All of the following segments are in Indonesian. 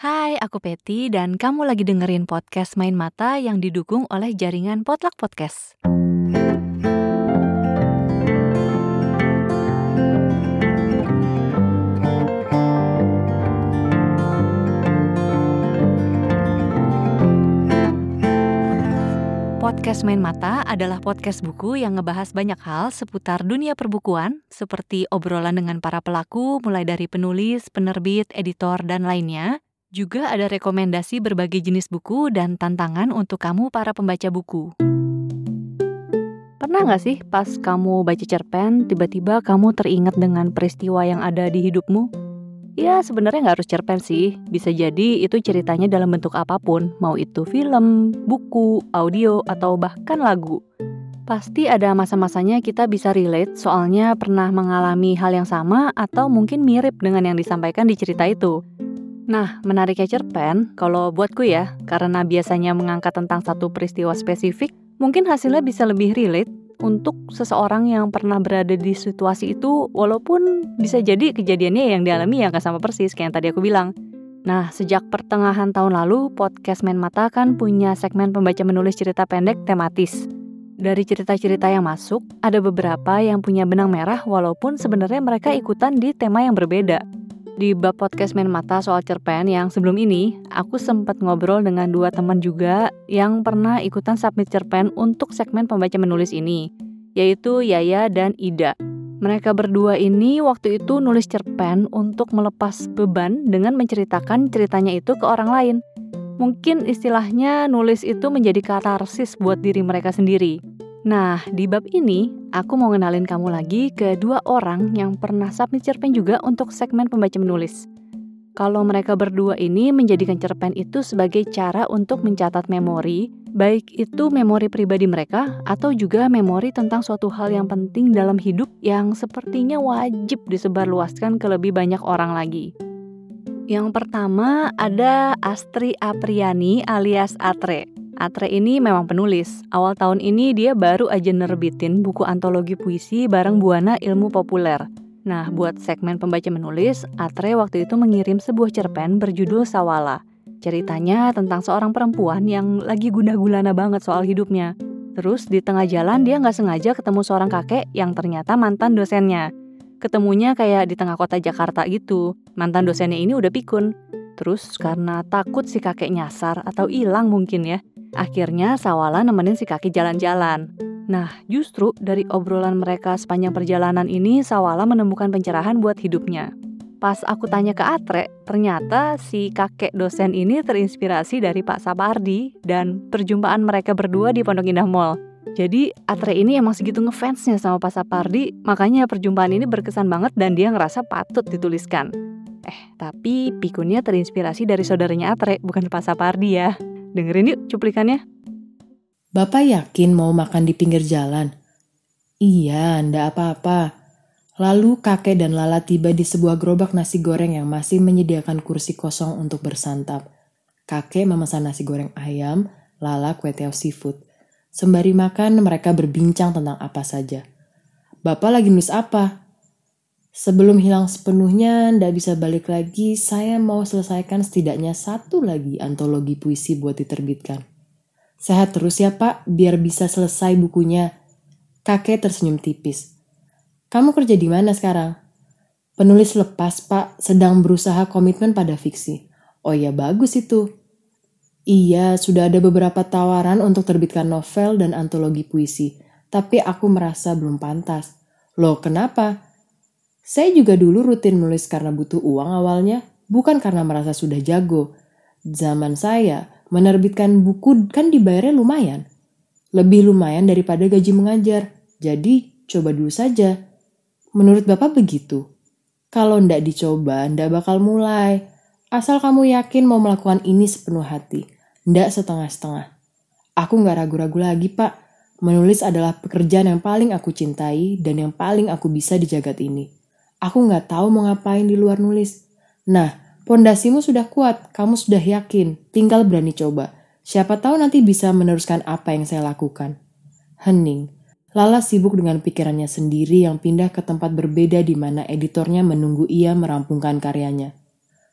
Hai, aku Peti dan kamu lagi dengerin podcast Main Mata yang didukung oleh jaringan Potluck Podcast. Podcast Main Mata adalah podcast buku yang ngebahas banyak hal seputar dunia perbukuan, seperti obrolan dengan para pelaku, mulai dari penulis, penerbit, editor, dan lainnya. Juga ada rekomendasi berbagai jenis buku dan tantangan untuk kamu para pembaca buku. Pernah nggak sih pas kamu baca cerpen, tiba-tiba kamu teringat dengan peristiwa yang ada di hidupmu? Ya sebenarnya nggak harus cerpen sih, bisa jadi itu ceritanya dalam bentuk apa pun, mau itu film, buku, audio, atau bahkan lagu. Pasti ada masa-masanya kita bisa relate soalnya pernah mengalami hal yang sama atau mungkin mirip dengan yang disampaikan di cerita itu. Nah, menariknya cerpen, kalau buatku ya, karena biasanya mengangkat tentang satu peristiwa spesifik, mungkin hasilnya bisa lebih relate untuk seseorang yang pernah berada di situasi itu walaupun bisa jadi kejadiannya yang dialami ya nggak sama persis kayak yang tadi aku bilang. Nah, sejak pertengahan tahun lalu, podcast Main Mata kan punya segmen pembaca menulis cerita pendek tematis. Dari cerita-cerita yang masuk, ada beberapa yang punya benang merah walaupun sebenarnya mereka ikutan di tema yang berbeda. Di bab podcast Main Mata soal cerpen yang sebelum ini, aku sempat ngobrol dengan dua teman juga yang pernah ikutan submit cerpen untuk segmen pembaca menulis ini, yaitu Yaya dan Ida. Mereka berdua ini waktu itu nulis cerpen untuk melepas beban dengan menceritakan ceritanya itu ke orang lain. Mungkin istilahnya nulis itu menjadi katarsis buat diri mereka sendiri. Nah, di bab ini, aku mau ngenalin kamu lagi ke dua orang yang pernah submit cerpen juga untuk segmen pembaca menulis. Kalau mereka berdua ini menjadikan cerpen itu sebagai cara untuk mencatat memori, baik itu memori pribadi mereka atau juga memori tentang suatu hal yang penting dalam hidup yang sepertinya wajib disebarluaskan ke lebih banyak orang lagi. Yang pertama ada Astri Apriani alias Atre. Atre ini memang penulis. Awal tahun ini dia baru aja nerbitin buku antologi puisi bareng Buana Ilmu Populer. Nah, buat segmen pembaca menulis, Atre waktu itu mengirim sebuah cerpen berjudul Sawala. Ceritanya tentang seorang perempuan yang lagi guna-gulana banget soal hidupnya. Terus di tengah jalan dia nggak sengaja ketemu seorang kakek yang ternyata mantan dosennya. Ketemunya kayak di tengah kota Jakarta gitu. Mantan dosennya ini udah pikun. Terus karena takut si kakek nyasar atau hilang mungkin ya, Akhirnya Sawala nemenin si kaki jalan-jalan. Nah, justru dari obrolan mereka sepanjang perjalanan ini, Sawala menemukan pencerahan buat hidupnya. Pas aku tanya ke Atre, ternyata si kakek dosen ini terinspirasi dari Pak Sapardi dan perjumpaan mereka berdua di Pondok Indah Mall. Jadi Atre ini emang segitu ngefansnya sama Pak Sapardi, makanya perjumpaan ini berkesan banget dan dia ngerasa patut dituliskan. Eh, tapi pikunnya terinspirasi dari saudaranya Atre, bukan Pak Sapardi ya. Dengerin yuk cuplikannya. Bapak yakin mau makan di pinggir jalan? Iya, ndak apa-apa. Lalu kakek dan Lala tiba di sebuah gerobak nasi goreng yang masih menyediakan kursi kosong untuk bersantap. Kakek memesan nasi goreng ayam, Lala kue teo seafood. Sembari makan, mereka berbincang tentang apa saja. Bapak lagi nulis apa? Sebelum hilang sepenuhnya, ndak bisa balik lagi, saya mau selesaikan setidaknya satu lagi antologi puisi buat diterbitkan. Sehat terus ya pak, biar bisa selesai bukunya. Kakek tersenyum tipis. Kamu kerja di mana sekarang? Penulis lepas pak, sedang berusaha komitmen pada fiksi. Oh ya bagus itu. Iya, sudah ada beberapa tawaran untuk terbitkan novel dan antologi puisi, tapi aku merasa belum pantas. Loh kenapa? Saya juga dulu rutin menulis karena butuh uang awalnya, bukan karena merasa sudah jago. Zaman saya, menerbitkan buku kan dibayarnya lumayan. Lebih lumayan daripada gaji mengajar. Jadi, coba dulu saja. Menurut Bapak begitu. Kalau ndak dicoba, ndak bakal mulai. Asal kamu yakin mau melakukan ini sepenuh hati. Ndak setengah-setengah. Aku nggak ragu-ragu lagi, Pak. Menulis adalah pekerjaan yang paling aku cintai dan yang paling aku bisa di jagat ini. Aku nggak tahu mau ngapain di luar nulis. Nah, pondasimu sudah kuat, kamu sudah yakin, tinggal berani coba. Siapa tahu nanti bisa meneruskan apa yang saya lakukan. Hening. Lala sibuk dengan pikirannya sendiri yang pindah ke tempat berbeda di mana editornya menunggu ia merampungkan karyanya.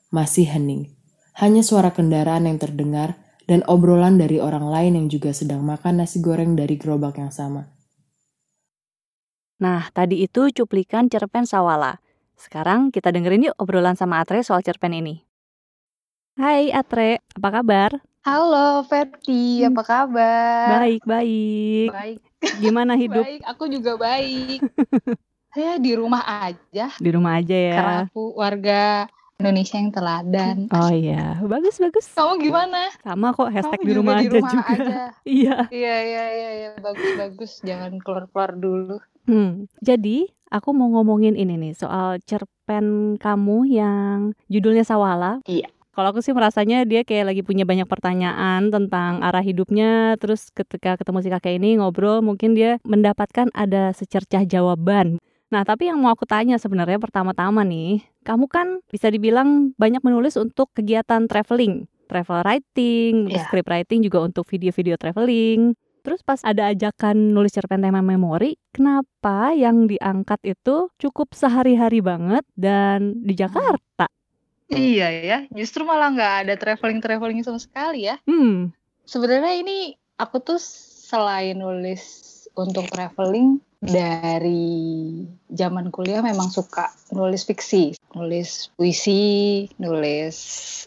Masih hening. Hanya suara kendaraan yang terdengar dan obrolan dari orang lain yang juga sedang makan nasi goreng dari gerobak yang sama. Nah, tadi itu cuplikan cerpen Sawala. Sekarang kita dengerin yuk obrolan sama Atre soal cerpen ini. Hai Atre, apa kabar? Halo Verti, Hmm. apa kabar? Baik, baik. Baik, Gimana hidup baik. Aku juga baik. Saya di rumah aja di rumah aja ya? karena aku warga Indonesia yang teladan. Oh iya, bagus bagus. Kamu gimana? Sama kok hashtag Kamu di juga rumah di aja rumah juga. aja. Iya. Iya, iya, iya, iya. Bagus, bagus. Jangan keluar-keluar dulu. Hmm. Jadi aku mau ngomongin ini nih soal cerpen kamu yang judulnya Sawala. Iya. Kalau aku sih merasanya dia kayak lagi punya banyak pertanyaan tentang arah hidupnya. Terus ketika ketemu si kakek ini ngobrol, mungkin dia mendapatkan ada secercah jawaban. Nah, tapi yang mau aku tanya sebenarnya pertama-tama nih, kamu kan bisa dibilang banyak menulis untuk kegiatan traveling, travel writing, Iya. script writing juga untuk video-video traveling. Terus pas ada ajakan nulis cerpen tema memori, kenapa yang diangkat itu cukup sehari-hari banget dan di Jakarta? Iya ya, justru malah nggak ada traveling-traveling sama sekali ya. Hmm, Sebenarnya ini aku tuh selain nulis untuk traveling dari zaman kuliah memang suka nulis fiksi, nulis puisi, nulis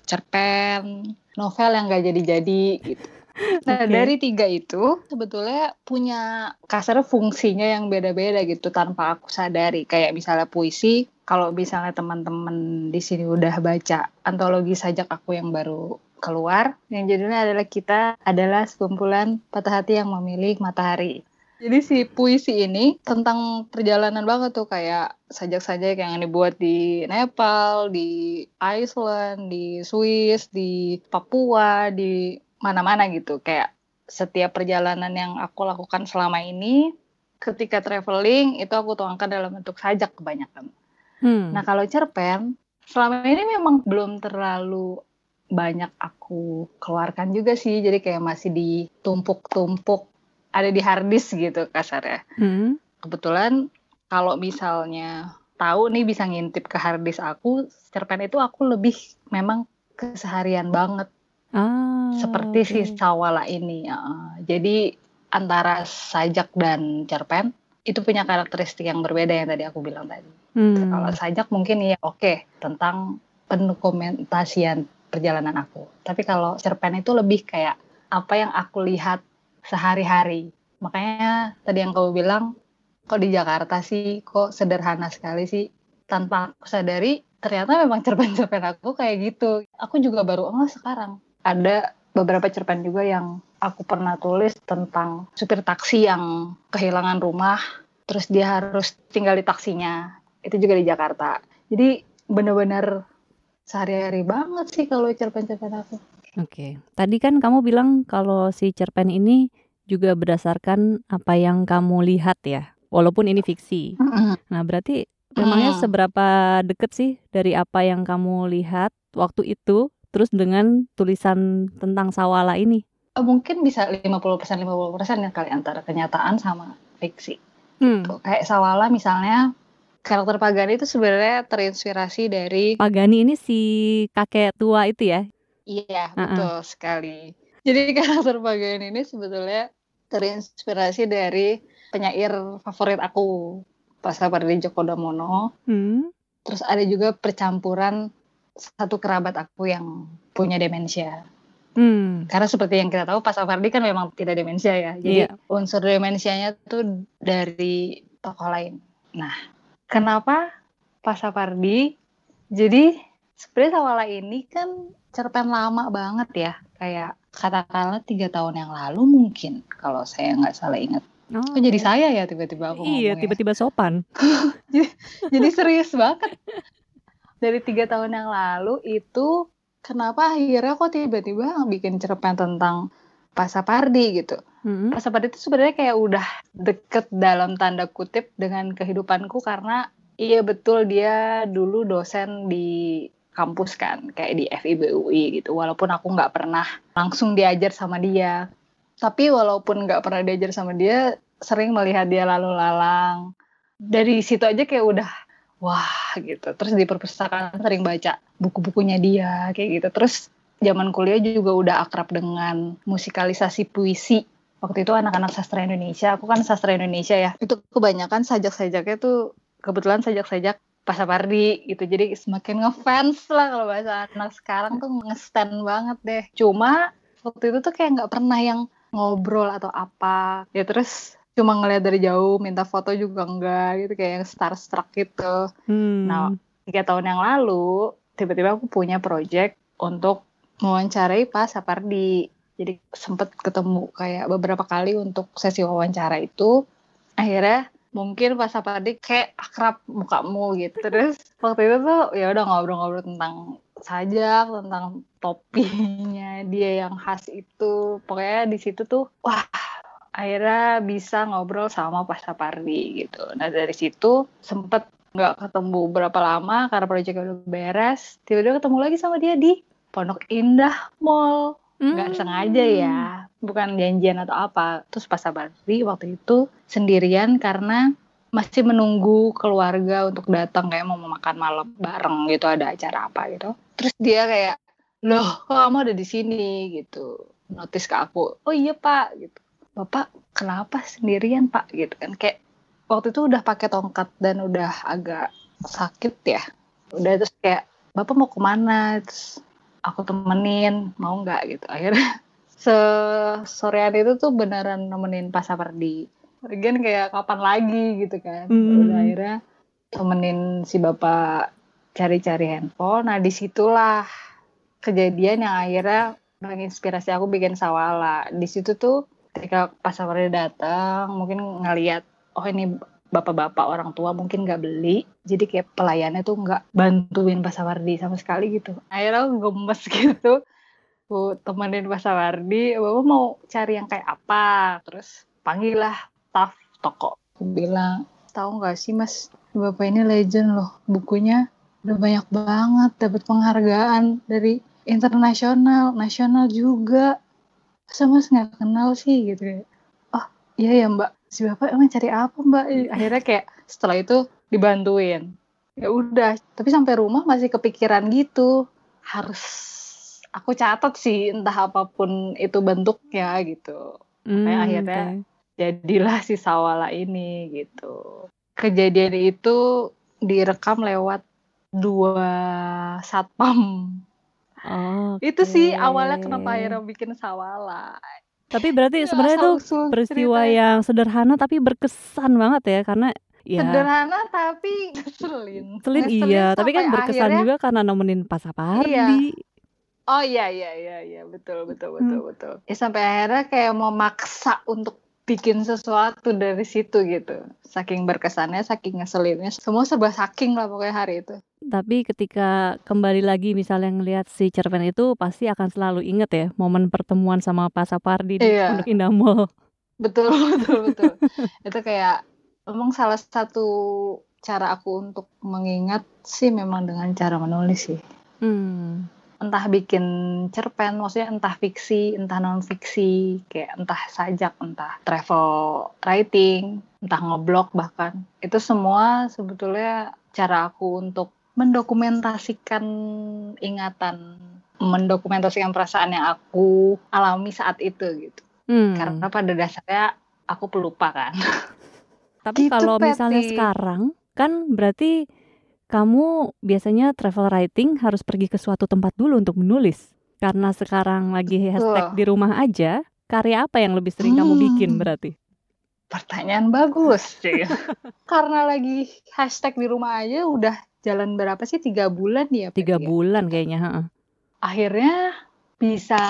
cerpen, novel yang gak jadi-jadi gitu. Nah, Oke. dari tiga itu sebetulnya punya kasar fungsinya yang beda-beda gitu tanpa aku sadari. Kayak misalnya puisi, kalau misalnya teman-teman di sini udah baca antologi sajak aku yang baru keluar, yang judulnya adalah kita adalah sekumpulan patah hati yang memilih matahari. Jadi si puisi ini tentang perjalanan banget tuh kayak sajak-sajak yang dibuat di Nepal, di Iceland, di Swiss, di Papua, di mana-mana gitu. Kayak setiap perjalanan yang aku lakukan selama ini ketika traveling itu aku tuangkan dalam bentuk sajak kebanyakan. hmm. Nah, kalau cerpen selama ini memang belum terlalu banyak aku keluarkan juga sih. Jadi kayak masih ditumpuk-tumpuk ada di harddisk gitu kasarnya. Hmm. Kebetulan kalau misalnya tahu nih bisa ngintip ke harddisk aku, cerpen itu aku lebih memang keseharian banget Ah, seperti si oke. Sawala ini. uh, jadi antara sajak dan cerpen itu punya karakteristik yang berbeda yang tadi aku bilang tadi. Hmm. Kalau sajak mungkin ya oke tentang pendokumentasian perjalanan aku. Tapi kalau cerpen itu lebih kayak apa yang aku lihat sehari-hari. Makanya tadi yang kamu bilang kok di Jakarta sih kok sederhana sekali sih tanpa aku sadari ternyata memang cerpen-cerpen aku kayak gitu. Aku juga baru oh sekarang ada beberapa cerpen juga yang aku pernah tulis tentang supir taksi yang kehilangan rumah terus dia harus tinggal di taksinya. Itu juga di Jakarta. Jadi bener-bener sehari-hari banget sih kalau cerpen-cerpen aku. Oke, tadi kan kamu bilang kalau si cerpen ini juga berdasarkan apa yang kamu lihat ya, walaupun ini fiksi. Nah, berarti memangnya seberapa deket sih dari apa yang kamu lihat waktu itu, terus dengan tulisan tentang Sawala ini? Eh, mungkin bisa 50% 50% ya kali antara kenyataan sama fiksi Hmm. Tuh, kayak Sawala misalnya karakter Pagani itu sebenarnya terinspirasi dari Pak Gani ini si kakek tua itu ya? Iya, Uh-uh. betul sekali. Jadi karakter Pagani ini sebetulnya terinspirasi dari penyair favorit aku, Pascapardi Djoko Damono. Hmm. Terus ada juga percampuran satu kerabat aku yang punya demensia. Hmm. Karena seperti yang kita tahu, Pascapardi kan memang tidak demensia ya. Jadi Iya. unsur demensianya tuh dari tokoh lain. Nah, kenapa Pascapardi? Jadi sebenarnya Sawala ini kan cerpen lama banget ya. Kayak katakanlah tiga tahun yang lalu mungkin kalau saya nggak salah ingat. Oh, Kok jadi saya ya tiba-tiba aku Iya, ya? tiba-tiba sopan. jadi serius banget. Dari tiga tahun yang lalu itu kenapa akhirnya kok tiba-tiba bikin cerpen tentang Pasapardi gitu. Hmm. Pasapardi itu sebenarnya kayak udah deket dalam tanda kutip dengan kehidupanku karena iya betul dia dulu dosen di kampus kan kayak di FIB UI gitu walaupun aku nggak pernah langsung diajar sama dia tapi walaupun nggak pernah diajar sama dia sering melihat dia lalu lalang dari situ aja kayak udah wah gitu terus di perpustakaan sering baca buku-bukunya dia kayak gitu terus zaman kuliah juga udah akrab dengan musikalisasi puisi. Waktu itu anak-anak sastra Indonesia, aku kan sastra Indonesia ya. Itu kebanyakan sajak-sajaknya tuh kebetulan sajak-sajak Pasapardi gitu. Jadi semakin ngefans lah kalau bahasa anak sekarang tuh ngestan banget deh. Cuma waktu itu tuh kayak nggak pernah yang ngobrol atau apa. Ya terus cuma ngeliat dari jauh, minta foto juga enggak gitu kayak yang starstruck gitu. Hmm. Nah, tiga tahun yang lalu tiba-tiba aku punya project untuk mewawancarai Pak Sapardi. Jadi sempet ketemu kayak beberapa kali untuk sesi wawancara itu. Akhirnya mungkin Pak Sapardi kayak akrab mukamu gitu. Terus waktu itu tuh ya udah ngobrol-ngobrol tentang sajak, tentang topinya dia yang khas itu. Pokoknya di situ tuh wah akhirnya bisa ngobrol sama Pak Sapardi gitu. Nah dari situ sempet nggak ketemu berapa lama karena proyeknya udah beres. Tiba-tiba ketemu lagi sama dia di Pondok Indah Mall. Nggak Hmm. sengaja ya, bukan janjian atau apa. Terus Pak Sapardi waktu itu sendirian karena masih menunggu keluarga untuk datang kayak mau makan malam bareng gitu ada acara apa gitu. Terus dia kayak, loh kok kamu ada di sini gitu. Notice ke aku, oh iya pak gitu. Bapak kenapa sendirian pak gitu kan kayak waktu itu udah pakai tongkat dan udah agak sakit ya. Udah terus kayak bapak mau ke mana? Terus aku temenin mau nggak gitu. Akhirnya sesorean itu tuh beneran nemenin Pak Sapardi. Lagian kayak kapan lagi gitu kan. Hmm. Udah akhirnya temenin si bapak cari-cari handphone. Nah di situlah kejadian yang akhirnya menginspirasi aku bikin sawala. Di situ tuh ketika Sapardi datang mungkin ngeliat oh ini bapak-bapak orang tua mungkin nggak beli. Jadi kayak pelayannya tuh nggak bantuin Pak Sawardi sama sekali gitu. Akhirnya aku gemes gitu. Aku temenin Pak Sawardi bapak mau cari yang kayak apa? Terus panggil lah staff toko. Aku bilang tahu nggak sih mas? Bapak ini legend loh. Bukunya udah banyak banget dapat penghargaan dari internasional nasional juga sama mas nggak kenal sih gitu. Oh iya ya mbak. Si bapak emang cari apa mbak? Akhirnya kayak setelah itu dibantuin. Ya udah tapi sampai rumah masih kepikiran gitu. Harus aku catat sih entah apa pun itu bentuknya gitu. Hmm, Kayak akhirnya oke. jadilah si sawala ini gitu. Kejadian itu direkam lewat dua satpam Oke. itu sih awalnya kenapa akhirnya bikin sawala Tapi berarti sebenarnya itu peristiwa ceritanya. yang sederhana tapi berkesan banget ya karena ya sederhana tapi ngeselin. Selin Ngeselin iya, tapi kan berkesan akhirnya- juga karena nemenin Pak Sapardi. Iya. Oh iya iya iya iya betul betul betul betul. Ya sampai akhirnya kayak mau maksa untuk bikin sesuatu dari situ gitu. Saking berkesannya, saking ngeselinnya, semua serba saking lah pokoknya hari itu. Tapi ketika kembali lagi misalnya ngelihat si cerpen itu pasti akan selalu inget ya momen pertemuan sama Pak Sapardi di Iya. Pondok Indah Mall. Betul betul betul. itu kayak memang salah satu cara aku untuk mengingat sih memang dengan cara menulis sih. Hmm. entah bikin cerpen, maksudnya entah fiksi, entah non fiksi, kayak entah sajak, entah travel writing, entah ngeblog bahkan. Itu semua sebetulnya cara aku untuk mendokumentasikan ingatan, mendokumentasikan perasaan yang aku alami saat itu gitu. Hmm. Karena pada dasarnya aku pelupa kan. Tapi Gitu, kalau misalnya Peti. sekarang kan berarti kamu biasanya travel writing harus pergi ke suatu tempat dulu untuk menulis. Karena sekarang lagi hashtag Betul. di rumah aja, karya apa yang lebih sering kamu Hmm. bikin berarti? Pertanyaan bagus sih. Karena lagi hashtag di rumah aja udah jalan berapa sih? Tiga bulan ya? Tiga ya? bulan kayaknya. akhirnya bisa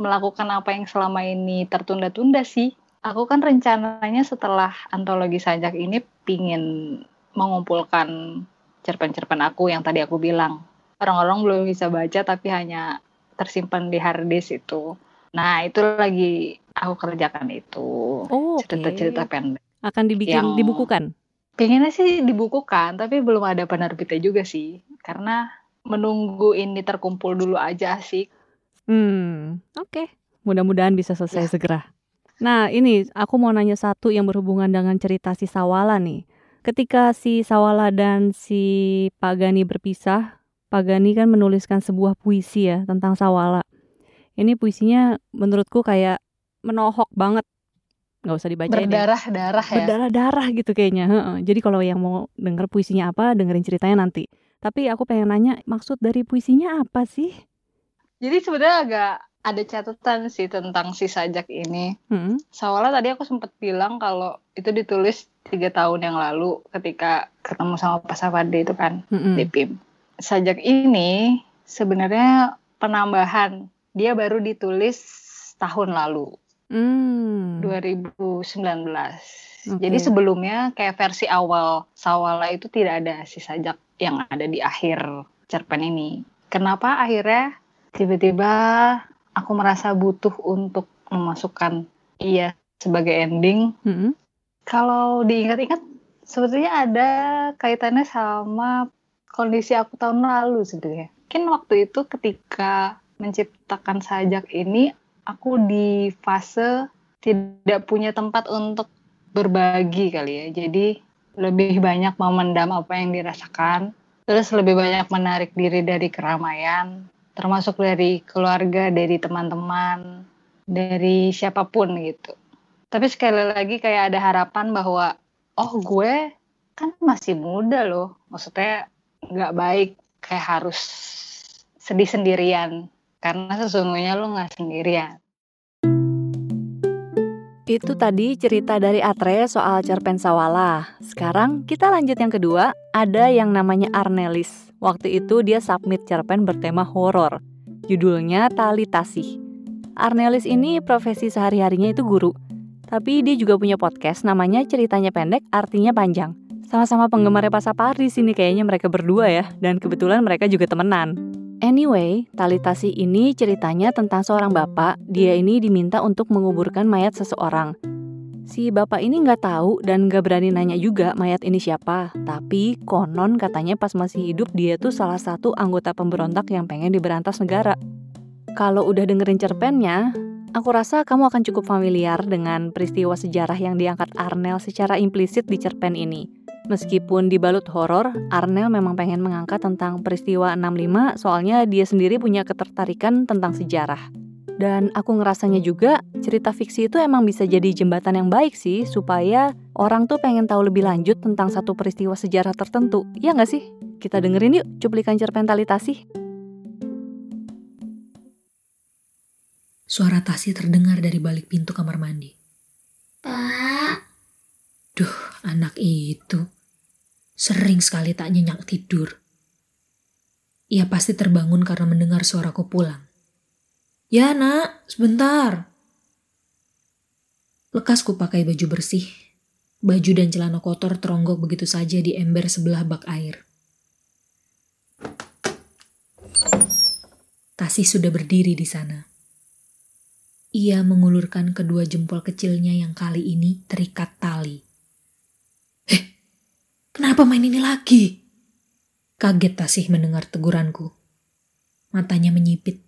melakukan apa yang selama ini tertunda-tunda sih. Aku kan rencananya setelah antologi sajak ini pingin mengumpulkan cerpen-cerpen aku yang tadi aku bilang. Orang-orang belum bisa baca tapi hanya tersimpan di hard disk itu. Nah itu lagi aku kerjakan itu. Oh. Cerita-cerita pendek. Akan dibikin Yang- dibukukan. Pengennya sih dibukukan tapi belum ada penerbitnya juga sih. Karena menunggu ini terkumpul dulu aja sih. Hmm, oke. Mudah-mudahan bisa selesai Ya. segera. Nah, ini aku mau nanya satu yang berhubungan dengan cerita si Sawala nih. Ketika si Sawala dan si Pak Gani berpisah, Pagani kan menuliskan sebuah puisi ya tentang Sawala. Ini puisinya menurutku kayak menohok banget. Nggak usah dibaca ya. Berdarah-darah ya. Berdarah-darah gitu kayaknya. Jadi kalau yang mau denger puisinya apa, dengerin ceritanya nanti. Tapi aku pengen nanya, maksud dari puisinya apa sih? Jadi sebenarnya agak ada catatan sih tentang si sajak ini. Hmm. Sawala tadi aku sempat bilang kalau itu ditulis tiga tahun yang lalu ketika ketemu sama Pak Safade itu kan Mm-mm. di PIM. Sajak ini sebenarnya penambahan. Dia baru ditulis tahun lalu, Hmm. 2019. Oke. Jadi sebelumnya kayak versi awal Sawala itu tidak ada si sajak yang ada di akhir cerpen ini. Kenapa akhirnya tiba-tiba aku merasa butuh untuk memasukkan ia sebagai ending? Mm-mm. Kalau diingat-ingat sebetulnya ada kaitannya sama kondisi aku tahun lalu sebenarnya. Mungkin waktu itu ketika menciptakan sajak ini aku di fase tidak punya tempat untuk berbagi kali ya. Jadi lebih banyak memendam apa yang dirasakan, terus lebih banyak menarik diri dari keramaian, termasuk dari keluarga, dari teman-teman, dari siapa pun gitu. Tapi sekali lagi kayak ada harapan bahwa oh gue kan masih muda loh, maksudnya nggak baik kayak harus sedih sendirian karena sesungguhnya lo nggak sendirian. Itu tadi cerita dari Atre soal cerpen Sawala. Sekarang kita lanjut yang kedua, ada yang namanya Arnelis. Waktu itu dia submit cerpen bertema horor. Judulnya Tali Tasih. Arnelis ini profesi sehari-harinya itu guru. Tapi dia juga punya podcast namanya Ceritanya Pendek Artinya Panjang. Sama-sama penggemarnya Pasapar di sini kayaknya mereka berdua ya, dan kebetulan mereka juga temenan. Anyway, Talitasi ini ceritanya tentang seorang bapak. Dia ini diminta untuk menguburkan mayat seseorang. Si bapak ini nggak tahu dan nggak berani nanya juga mayat ini siapa. Tapi konon katanya pas masih hidup dia tuh salah satu anggota pemberontak yang pengen diberantas negara. Kalau udah dengerin cerpennya, aku rasa kamu akan cukup familiar dengan peristiwa sejarah yang diangkat Arnel secara implisit di cerpen ini. Meskipun dibalut horor, Arnel memang pengen mengangkat tentang peristiwa 65 soalnya dia sendiri punya ketertarikan tentang sejarah. Dan aku ngerasanya juga cerita fiksi itu emang bisa jadi jembatan yang baik sih supaya orang tuh pengen tahu lebih lanjut tentang satu peristiwa sejarah tertentu. Iya nggak sih? Kita dengerin yuk cuplikan cerpen Talitasi. Suara Tasi terdengar dari balik pintu kamar mandi. Pak, Duh, anak itu. Sering sekali tak nyenyak tidur. Ia pasti terbangun karena mendengar suaraku pulang. Ya nak, sebentar. Lekas ku pakai baju bersih. Baju dan celana kotor teronggok begitu saja di ember sebelah bak air. Tasih sudah berdiri di sana. Ia mengulurkan kedua jempol kecilnya yang kali ini terikat tali. Kenapa main ini lagi? Kaget Tasih mendengar teguranku. Matanya menyipit,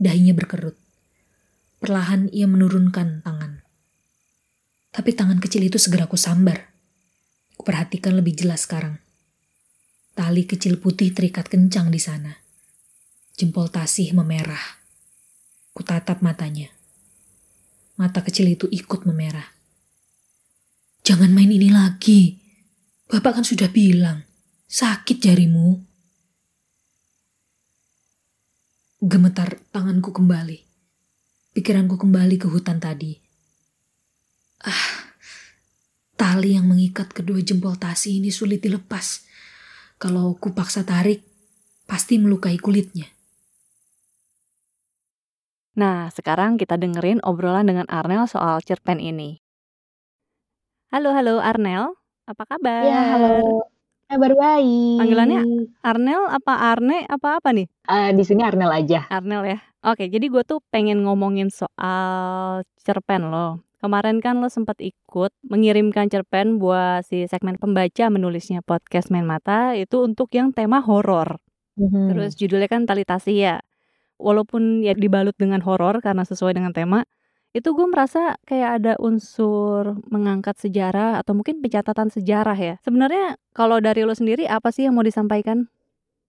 dahinya berkerut. Perlahan ia menurunkan tangan. Tapi tangan kecil itu segera ku sambar. Kuperhatikan lebih jelas sekarang. Tali kecil putih terikat kencang di sana. Jempol Tasih memerah. Kutatap matanya. Mata kecil itu ikut memerah. Jangan main ini lagi. Bapak kan sudah bilang, sakit jarimu. Gemetar tanganku kembali. Pikiranku kembali ke hutan tadi. Ah, tali yang mengikat kedua jempol tasi ini sulit dilepas. Kalau kupaksa tarik, pasti melukai kulitnya. Nah, sekarang kita dengerin obrolan dengan Arnel soal cerpen ini. Halo, halo Arnel. Apa kabar? ya halo. Kabar baik. Panggilannya? Arnel apa Arne apa apa nih? Eh, di sini Arnel aja. Arnel ya. Oke, jadi gue tuh pengen ngomongin soal cerpen lo. Kemarin kan lo sempat ikut mengirimkan cerpen buat si segmen pembaca menulisnya podcast Main Mata itu untuk yang tema horor. Mhm. Terus judulnya kan Talitasi ya. Walaupun ya dibalut dengan horor karena sesuai dengan tema, itu gue merasa kayak ada unsur mengangkat sejarah atau mungkin pencatatan sejarah ya. Sebenarnya kalau dari lo sendiri apa sih yang mau disampaikan?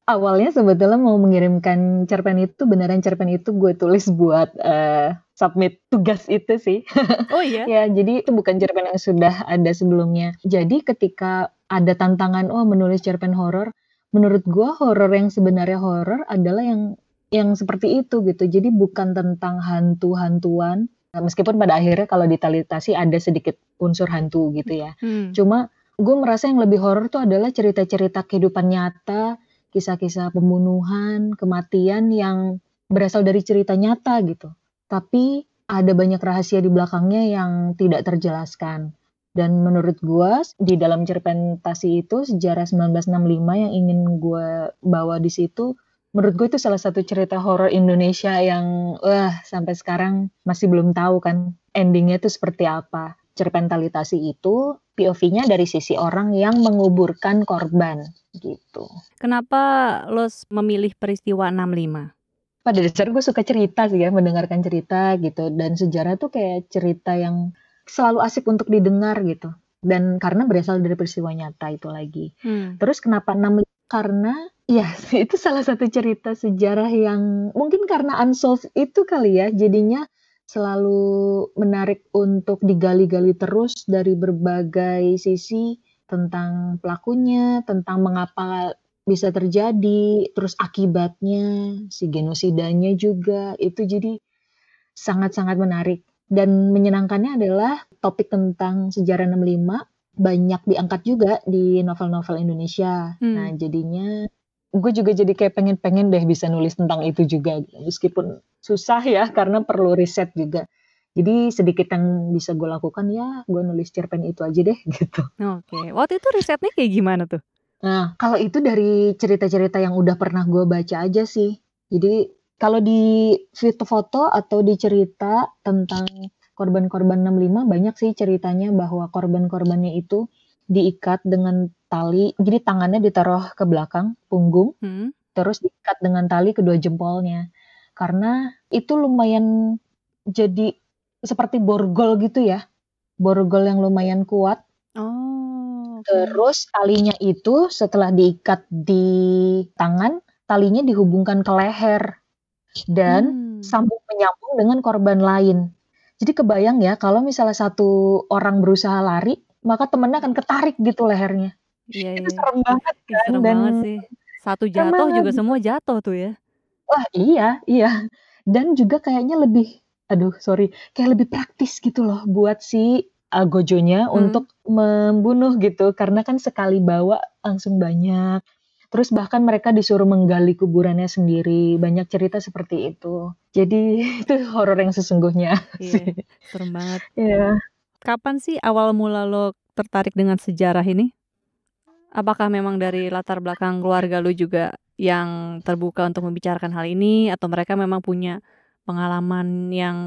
awalnya sebetulnya mau mengirimkan cerpen itu beneran cerpen itu gue tulis buat uh, submit tugas itu sih. Oh iya. ya, jadi itu bukan cerpen yang sudah ada sebelumnya. Jadi ketika ada tantangan oh menulis cerpen horor, menurut gue horor yang sebenarnya horor adalah yang yang seperti itu gitu. Jadi bukan tentang hantu-hantuan. Nah, meskipun pada akhirnya kalau ditalitasi ada sedikit unsur hantu gitu ya. Hmm. Cuma gue merasa yang lebih horor tuh adalah cerita-cerita kehidupan nyata, kisah-kisah pembunuhan, kematian yang berasal dari cerita nyata gitu. Tapi ada banyak rahasia di belakangnya yang tidak terjelaskan. Dan menurut gue di dalam cerpen Tasi itu sejarah 1965 yang ingin gue bawa di situ menurut gue itu salah satu cerita horor Indonesia yang wah sampai sekarang masih belum tahu kan endingnya itu seperti apa. Cerpen Talitasi itu POV-nya dari sisi orang yang menguburkan korban gitu. Kenapa lo memilih peristiwa 65? Pada dasar gue suka cerita sih ya, mendengarkan cerita gitu. Dan sejarah tuh kayak cerita yang selalu asik untuk didengar gitu. Dan karena berasal dari peristiwa nyata itu lagi. Hmm. Terus kenapa 65? Karena ya itu salah satu cerita sejarah yang mungkin karena unsolved itu kali ya. Jadinya selalu menarik untuk digali-gali terus dari berbagai sisi tentang pelakunya, tentang mengapa bisa terjadi, terus akibatnya, si genosidanya juga, itu jadi sangat-sangat menarik. Dan menyenangkannya adalah topik tentang sejarah 65 banyak diangkat juga di novel-novel Indonesia. Hmm. Nah jadinya gue juga jadi kayak pengen-pengen deh bisa nulis tentang itu juga meskipun susah ya karena perlu riset juga. Jadi sedikit yang bisa gue lakukan ya gue nulis cerpen itu aja deh gitu. Oke okay. waktu itu risetnya kayak gimana tuh? Nah kalau itu dari cerita-cerita yang udah pernah gue baca aja sih. Jadi kalau di foto-foto atau di cerita tentang korban-korban 65 banyak sih ceritanya bahwa korban-korbannya itu diikat dengan tali, jadi tangannya ditaruh ke belakang punggung, hmm. terus diikat dengan tali kedua jempolnya. Karena itu lumayan jadi seperti borgol gitu ya, borgol yang lumayan kuat. Oh. Okay. Terus talinya itu setelah diikat di tangan, talinya dihubungkan ke leher dan hmm. sambung menyambung dengan korban lain. Jadi kebayang ya kalau misalnya satu orang berusaha lari, maka temennya akan ketarik gitu lehernya. Iya, itu iya. serem banget kan serem dan banget sih. Satu jatuh juga semua jatuh tuh ya. Wah, iya, iya. Dan juga kayaknya lebih aduh, sorry, kayak lebih praktis gitu loh buat si uh, gojonya hmm. untuk membunuh gitu karena kan sekali bawa langsung banyak. Terus bahkan mereka disuruh menggali kuburannya sendiri. Banyak cerita seperti itu. Jadi itu horor yang sesungguhnya. Iya, serem banget. Iya. Kapan sih awal mula lo tertarik dengan sejarah ini? Apakah memang dari latar belakang keluarga lo juga yang terbuka untuk membicarakan hal ini atau mereka memang punya pengalaman yang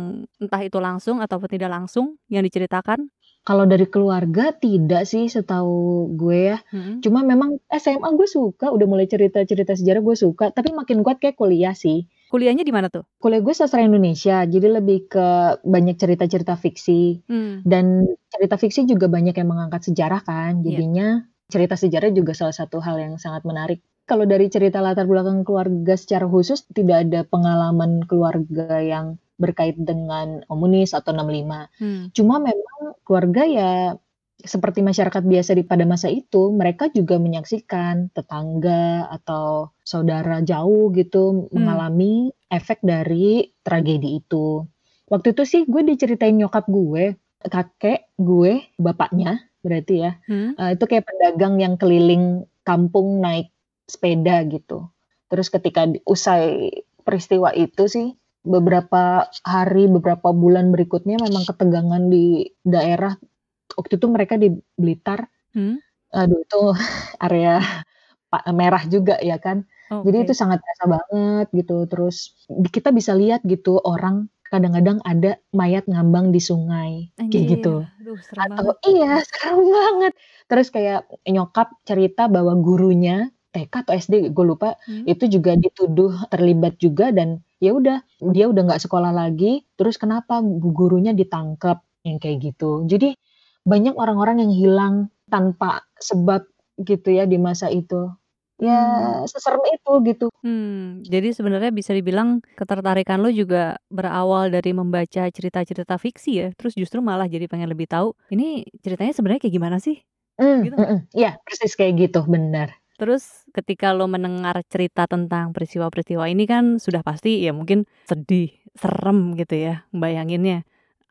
entah itu langsung ataupun tidak langsung yang diceritakan? Kalau dari keluarga tidak sih setahu gue ya. Hmm. Cuma memang SMA gue suka, udah mulai cerita-cerita sejarah gue suka, tapi makin kuat kayak kuliah sih. Kuliahnya di mana tuh? Kuliah gue sastra Indonesia, jadi lebih ke banyak cerita-cerita fiksi. Hmm. Dan cerita fiksi juga banyak yang mengangkat sejarah kan. Iya. Jadinya yeah. cerita sejarah juga salah satu hal yang sangat menarik. Kalau dari cerita latar belakang keluarga secara khusus tidak ada pengalaman keluarga yang berkait dengan komunis atau 65. Hmm. Cuma memang keluarga ya seperti masyarakat biasa di pada masa itu, mereka juga menyaksikan tetangga atau saudara jauh gitu hmm. mengalami efek dari tragedi itu. Waktu itu sih gue diceritain nyokap gue, kakek gue, bapaknya berarti ya, hmm. uh, itu kayak pedagang yang keliling kampung naik sepeda gitu. Terus ketika usai peristiwa itu sih, beberapa hari, beberapa bulan berikutnya memang ketegangan di daerah waktu itu mereka di Blitar. Hmm? Aduh itu area merah juga ya kan. Okay. Jadi itu sangat terasa banget gitu. Terus kita bisa lihat gitu orang kadang-kadang ada mayat ngambang di sungai Anjir. kayak gitu. Aduh, Atau banget. iya serem banget. Terus kayak nyokap cerita bahwa gurunya TK atau SD gue lupa hmm. itu juga dituduh terlibat juga dan ya udah dia udah nggak sekolah lagi terus kenapa gurunya ditangkap yang kayak gitu jadi banyak orang-orang yang hilang tanpa sebab gitu ya di masa itu. ya hmm. seserem itu gitu. Hmm, jadi sebenarnya bisa dibilang ketertarikan lo juga berawal dari membaca cerita-cerita fiksi ya, terus justru malah jadi pengen lebih tahu ini ceritanya sebenarnya kayak gimana sih? Hmm, gitu. Hmm, ya persis kayak gitu, benar. Terus ketika lo mendengar cerita tentang peristiwa-peristiwa ini kan sudah pasti ya mungkin sedih, serem gitu ya, bayanginnya.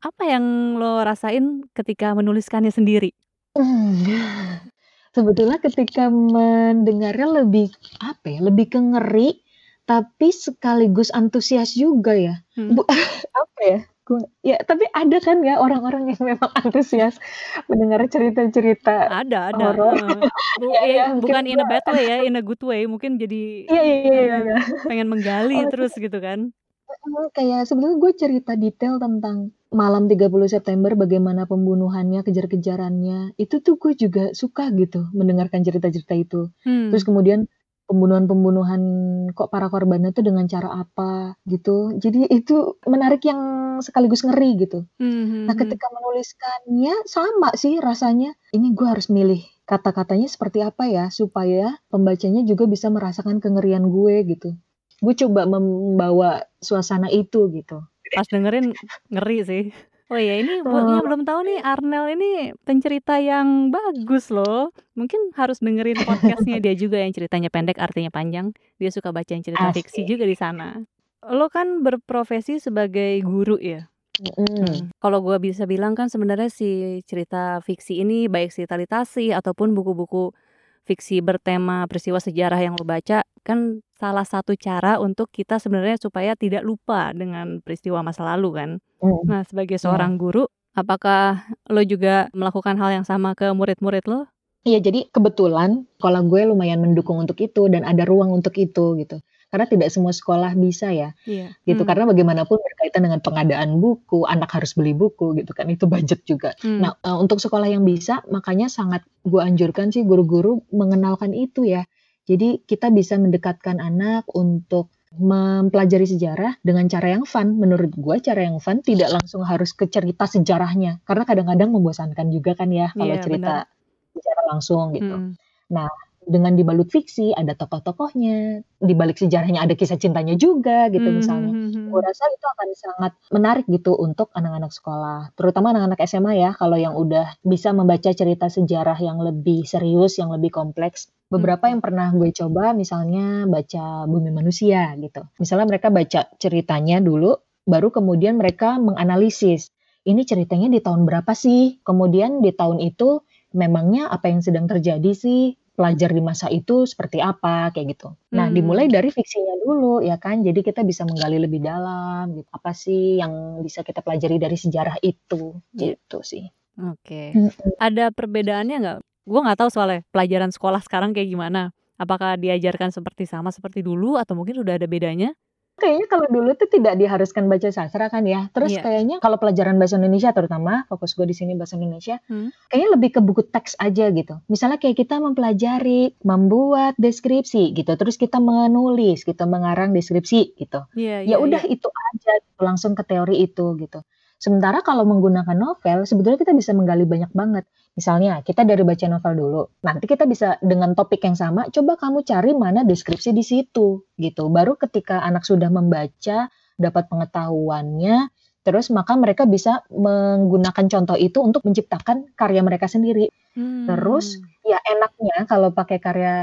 Apa yang lo rasain ketika menuliskannya sendiri? Hmm. Sebetulnya ketika mendengarnya lebih, apa ya, lebih ke ngeri, tapi sekaligus antusias juga ya. Hmm. Bu apa ya, ya tapi ada kan ya orang-orang yang memang antusias mendengar cerita-cerita Ada ada, horor. Bu ya, ya, bukan in a bad way ya, in a good way, mungkin jadi Iya iya iya iya. iya. pengen menggali oh, terus gitu kan. Kayak sebenarnya gue cerita detail tentang malam 30 September bagaimana pembunuhannya, kejar-kejarannya, itu tuh gue juga suka gitu mendengarkan cerita-cerita itu. Hmm. Terus kemudian pembunuhan-pembunuhan kok para korbannya tuh dengan cara apa gitu. Jadi itu menarik yang sekaligus ngeri gitu. Hmm. Nah hmm, ketika hmm. menuliskannya sama sih rasanya. Ini gue harus milih kata-katanya seperti apa ya supaya pembacanya juga bisa merasakan kengerian gue gitu. Gue coba membawa suasana itu gitu. Pas dengerin ngeri sih. Oh iya ini buat yang belum tahu nih Arnel ini pencerita yang bagus loh. Mungkin harus dengerin podcastnya dia juga yang ceritanya pendek artinya panjang. Dia suka baca yang cerita Asik. fiksi juga di sana. Lo kan berprofesi sebagai guru ya. Mm. Kalau gue bisa bilang kan sebenarnya si cerita fiksi ini baik si talitasi ataupun buku-buku fiksi bertema peristiwa sejarah yang lo baca kan salah satu cara untuk kita sebenarnya supaya tidak lupa dengan peristiwa masa lalu kan. Mm. Nah, sebagai iya. seorang guru, apakah lo juga melakukan hal yang sama ke murid-murid lo? Iya, jadi kebetulan kalau gue lumayan mendukung untuk itu dan ada ruang untuk itu gitu karena tidak semua sekolah bisa ya iya. gitu hmm. karena bagaimanapun berkaitan dengan pengadaan buku anak harus beli buku gitu kan itu budget juga hmm. nah uh, untuk sekolah yang bisa makanya sangat gue anjurkan sih guru-guru mengenalkan itu ya jadi kita bisa mendekatkan anak untuk mempelajari sejarah dengan cara yang fun. Menurut gue cara yang fun tidak langsung harus ke cerita sejarahnya. Karena kadang-kadang membosankan juga kan ya kalau yeah, cerita bener. sejarah langsung gitu. Hmm. Nah dengan dibalut fiksi ada tokoh-tokohnya di balik sejarahnya ada kisah cintanya juga gitu hmm, misalnya. hmm, hmm. gue rasa itu akan sangat menarik gitu untuk anak-anak sekolah terutama anak-anak SMA ya kalau yang udah bisa membaca cerita sejarah yang lebih serius yang lebih kompleks. Beberapa hmm. yang pernah gue coba misalnya baca bumi manusia gitu. Misalnya mereka baca ceritanya dulu baru kemudian mereka menganalisis ini ceritanya di tahun berapa sih? Kemudian di tahun itu memangnya apa yang sedang terjadi sih pelajar di masa itu seperti apa kayak gitu. Nah, hmm. dimulai dari fiksinya dulu ya kan. Jadi kita bisa menggali lebih dalam gitu. Apa sih yang bisa kita pelajari dari sejarah itu gitu sih. Oke. Okay. Hmm. Ada perbedaannya nggak? Gue nggak tahu soalnya pelajaran sekolah sekarang kayak gimana. Apakah diajarkan seperti sama seperti dulu atau mungkin udah ada bedanya? Kayaknya kalau dulu tuh tidak diharuskan baca sastra kan ya. Terus yeah. kayaknya kalau pelajaran bahasa Indonesia terutama fokus gue di sini bahasa Indonesia, hmm. kayaknya lebih ke buku teks aja gitu. Misalnya kayak kita mempelajari membuat deskripsi gitu, terus kita menulis, kita mengarang deskripsi gitu. Yeah, ya yeah, udah yeah. itu aja gitu, langsung ke teori itu gitu. Sementara kalau menggunakan novel, sebetulnya kita bisa menggali banyak banget. Misalnya, kita dari baca novel dulu. Nanti kita bisa dengan topik yang sama, coba kamu cari mana deskripsi di situ, gitu. Baru ketika anak sudah membaca, dapat pengetahuannya, Terus maka mereka bisa menggunakan contoh itu untuk menciptakan karya mereka sendiri. Hmm. Terus ya enaknya kalau pakai karya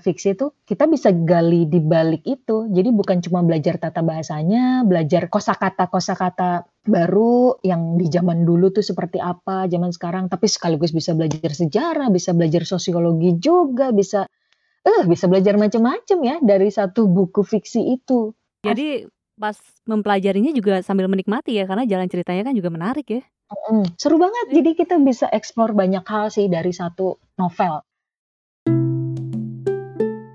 fiksi itu kita bisa gali di balik itu. Jadi bukan cuma belajar tata bahasanya, belajar kosakata kosakata baru yang di zaman dulu tuh seperti apa, zaman sekarang, tapi sekaligus bisa belajar sejarah, bisa belajar sosiologi juga, bisa eh uh, bisa belajar macam-macam ya dari satu buku fiksi itu. Jadi pas mempelajarinya juga sambil menikmati ya karena jalan ceritanya kan juga menarik ya. Mm, seru banget. Jadi kita bisa eksplor banyak hal sih dari satu novel.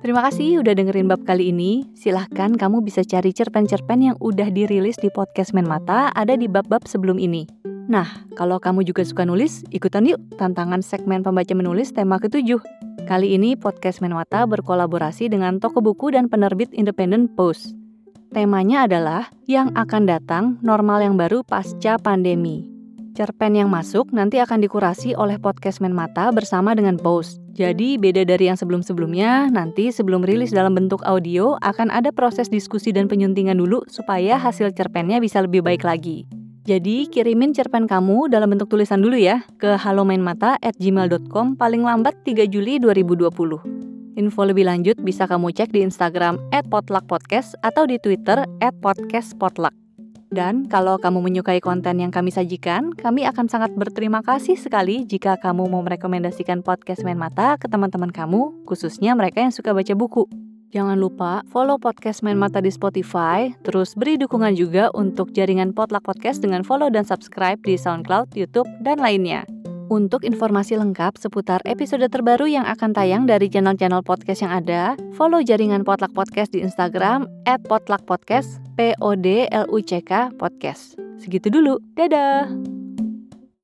Terima kasih udah dengerin bab kali ini. Silahkan kamu bisa cari cerpen-cerpen yang udah dirilis di podcast Men Mata ada di bab-bab sebelum ini. Nah, kalau kamu juga suka nulis, ikutan yuk tantangan segmen pembaca menulis tema ketujuh. Kali ini podcast Menmata berkolaborasi dengan toko buku dan penerbit independen Post. Temanya adalah yang akan datang normal yang baru pasca pandemi. Cerpen yang masuk nanti akan dikurasi oleh podcast Men Mata bersama dengan Post. Jadi beda dari yang sebelum-sebelumnya, nanti sebelum rilis dalam bentuk audio akan ada proses diskusi dan penyuntingan dulu supaya hasil cerpennya bisa lebih baik lagi. Jadi kirimin cerpen kamu dalam bentuk tulisan dulu ya ke halomainmata@gmail.com paling lambat 3 Juli 2020. Info lebih lanjut bisa kamu cek di Instagram @potluckpodcast atau di Twitter @podcastpotluck. Dan kalau kamu menyukai konten yang kami sajikan, kami akan sangat berterima kasih sekali jika kamu mau merekomendasikan podcast Main Mata ke teman-teman kamu, khususnya mereka yang suka baca buku. Jangan lupa follow podcast Main Mata di Spotify, terus beri dukungan juga untuk jaringan Potluck Podcast dengan follow dan subscribe di SoundCloud, YouTube, dan lainnya. Untuk informasi lengkap seputar episode terbaru yang akan tayang dari channel-channel podcast yang ada, follow jaringan Potluck Podcast di Instagram @potluckpodcast, P O D L U C K podcast. Segitu dulu. Dadah.